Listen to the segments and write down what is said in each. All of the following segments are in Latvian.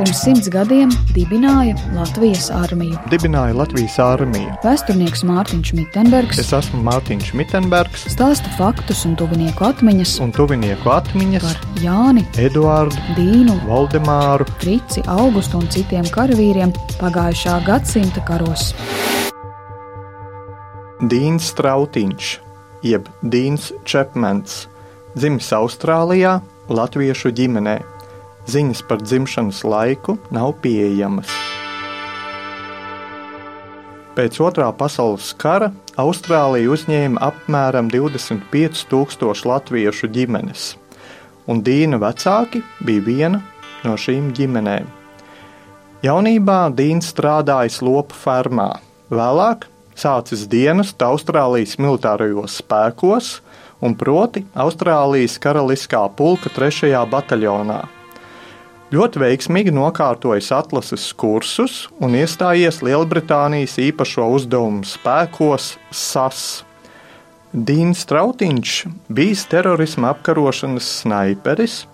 Pirms simts gadiem dibināja Latvijas armiju. Dibināja Latvijas armiju. Vēsturnieks Mārtiņš Mitenbergs Es esmu Mārtiņš Mitenbergs stāsta faktus un tuvinieku atmiņas un tuvinieku atmiņas par Jāni, Eduārdu, Dīnu, Valdemāru, Frici, Augustu un citiem karavīriem pagājušā gadsimta karos. Dīns Strautiņš, jeb Dīns Čepmens, dzimis Austrālijā, Latviešu ģimenē. Ziņas par dzimšanas laiku nav pieejamas. Pēc otrā pasaules kara Austrālija uzņēma apmēram 25,000 latviešu ģimenes, un Dīna vecāki bija viena no šīm ģimenēm. Jaunībā Dīns strādāja lopu fermā, vēlāk sācis dienestu Austrālijas militārajos spēkos, un proti Austrālijas karaliskā pulka 3. bataljonā. Ļoti veiksmīgi nokārtojis atlases kursus un iestājies Lielbritānijas īpašo uzdevumu spēkos SAS. Dīns Strautiņš bijis terorisma apkarošanas snaiperis,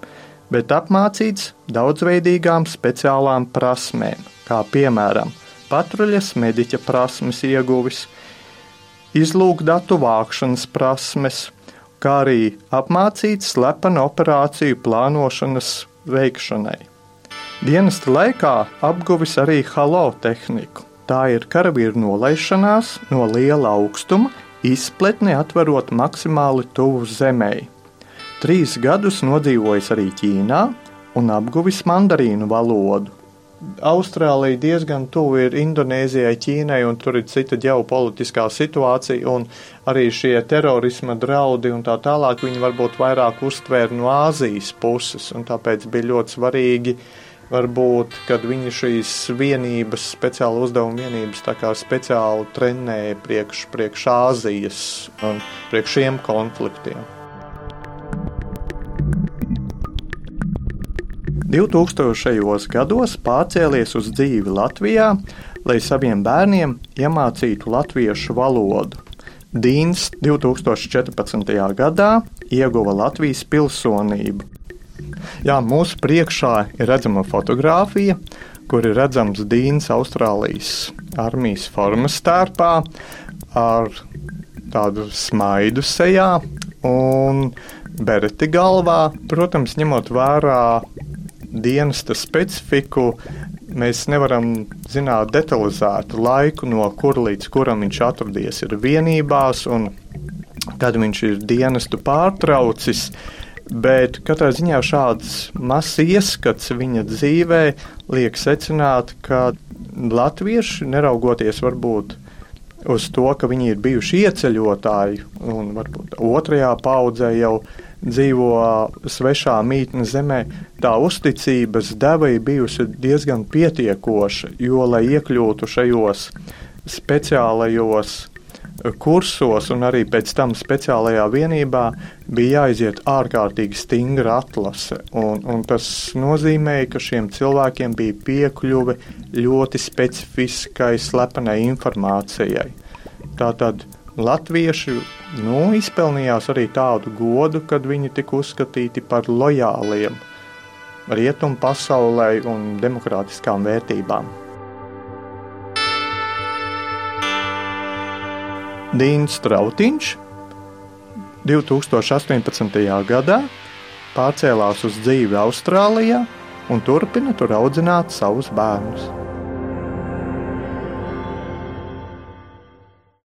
bet apmācīts daudzveidīgām speciālām prasmēm, kā piemēram patruļas mediķa prasmes ieguvis, izlūkdatu vākšanas prasmes, kā arī apmācīts slepenu operāciju plānošanas veikšanai. Dienesta laikā apguvis arī halo tehniku. Tā ir karavīru nolaišanās no liela augstuma, izpletni atverot maksimāli tuvu zemei. Trīs gadus nodzīvojis arī Ķīnā un apguvis mandarīnu valodu. Austrālija diezgan tuvu ir Indonēzijai, Ķīnai, un tur ir cita ģeopolitiskā situācija, un arī šie terorisma draudi un tā tālāk viņi varbūt vairāk uztvēra no Āzijas puses, un tāpēc bija ļoti svarīgi, varbūt, kad viņi šīs vienības, speciāla uzdevuma vienības, tā kā speciāli trenēja priekš, priekš Āzijas un priekš šiem konfliktiem. 2000. gados pārcēlies uz dzīvi Latvijā, lai saviem bērniem iemācītu latviešu valodu. Dīns 2014. gadā ieguva Latvijas pilsonību. Jā, mūsu priekšā ir redzama fotografija, kur ir redzams Dīns Austrālijas armijas formas stērpā ar tādu smaidu sejā un bereti galvā. Protams, ņemot vērā dienesta specifiku, mēs nevaram zināt detalizētu laiku, no kur līdz kuram viņš atradies ir vienībās un kad viņš ir dienestu pārtraucis. Bet katrā ziņā šāds mazs ieskats viņa dzīvē liek secināt, ka latvieši, neraugoties varbūt uz to, ka viņi ir bijuši ieceļotāji un varbūt otrajā paudzē jau dzīvo svešā mītnes zemē, tā uzticības deva ir bijusi diezgan pietiekoša, jo, lai iekļūtu šajos speciālajos kursos un arī pēc tam speciālajā vienībā bija jāiziet ārkārtīgi stingra atlase. Un, un tas nozīmēja, ka šiem cilvēkiem bija piekļuve ļoti specifiskai slepenai informācijai. Tātad latvieši nu, izpelnījās arī tādu godu, kad viņi tika uzskatīti par lojāliem rietumu pasaulē un demokrātiskām vērtībām. Dīns Strautiņš 2018. gadā pārcēlās uz dzīvi Austrālijā un turpina tur audzināt savus bērnus.